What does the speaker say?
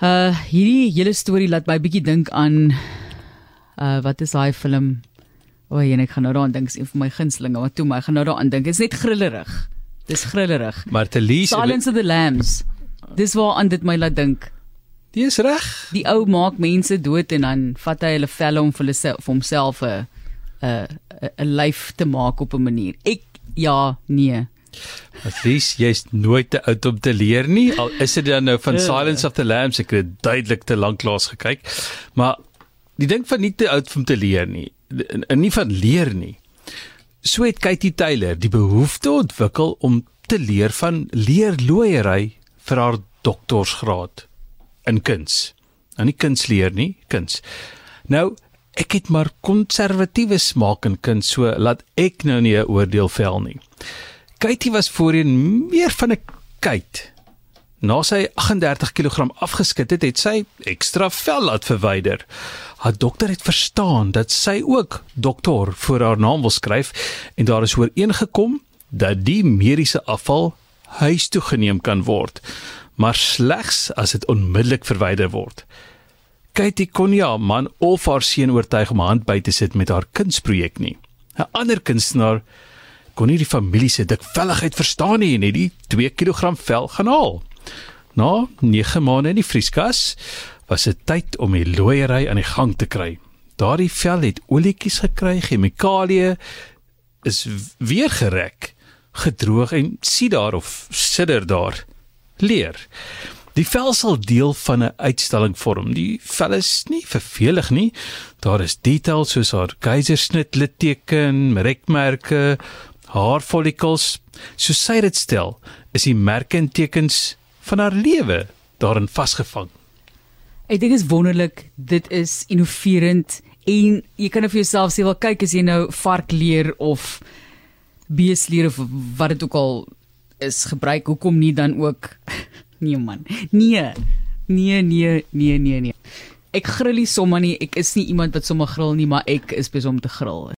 Uh hierdie hele storie laat my bietjie dink aan uh wat is daai film? O, oh, en ek gaan nou daaraan dink, is een van my gunstelinge, maar toe my gaan nou daaraan dink. Dit is net grillerig. Dis grillerig. Maar te lees Silence of the Lambs. Dis waar aan dit my laat dink. Dis reg. Die ou maak mense dood en dan vat hy hulle velle om vir hulle vir homself 'n 'n 'n lyf te maak op 'n manier. Ek ja, nee. At least jy's nooit te oud om te leer nie. Al is dit dan nou van Ja. Silence of the Lambs, ek het duidelik te lank laas gekyk. Maar die ding van nie te oud om te leer nie, en, en nie van leer nie. So het Katie Taylor die behoefte ontwikkel om te leer van leerlooiery vir haar doktorsgraad in kuns. Nou nie kuns leer nie, kuns. Nou ek het maar konservatiewe smaak in kuns, so laat ek nou nie 'n oordeel vel nie. Katie was voorheen meer van 'n kyk. Na sy 38 kg afgeskit het, het sy ekstra vel laat verwyder. Haar dokter het verstaan dat sy ook dokter voor haar naam wil skryf en daar is ooreengekom dat die mediese afval huis toe geneem kan word, maar slegs as dit onmiddellik verwyder word. Katie kon nie haar man of haar seun oortuig om hand by te sit met haar kunsprojek nie. 'n Ander kunstenaar kon nie die familie se dikvelligheid verstaan nie en het die 2 kg vel gaan haal. Na 9 maande in die vrieskas was dit tyd om die looiery aan die gang te kry. Daardie vel het olietjies gekry, chemikalieë is weer gerek, gedroog en sien daar of sidder daar leer. Die vel sal deel van 'n uitstalling vorm. Die vel is nie vervelig nie. Daar is details soos haar keisersnit litteken, rekmerke, haarfollikels. So sy dit stel, is die merke en tekens van haar lewe daarin vasgevang. Ek dink dit is wonderlik. Dit is innoverend en jy kan nou vir jouself sê, "Wel kyk as jy nou varkleer of beesleer of wat dit ook al is gebruik, hoekom nie dan ook Nee man. Nee. Nee, nee, nee, nee, nee. Ek grill nie sommer nie. Ek is nie iemand wat sommer grill nie, maar ek is besig om te grill.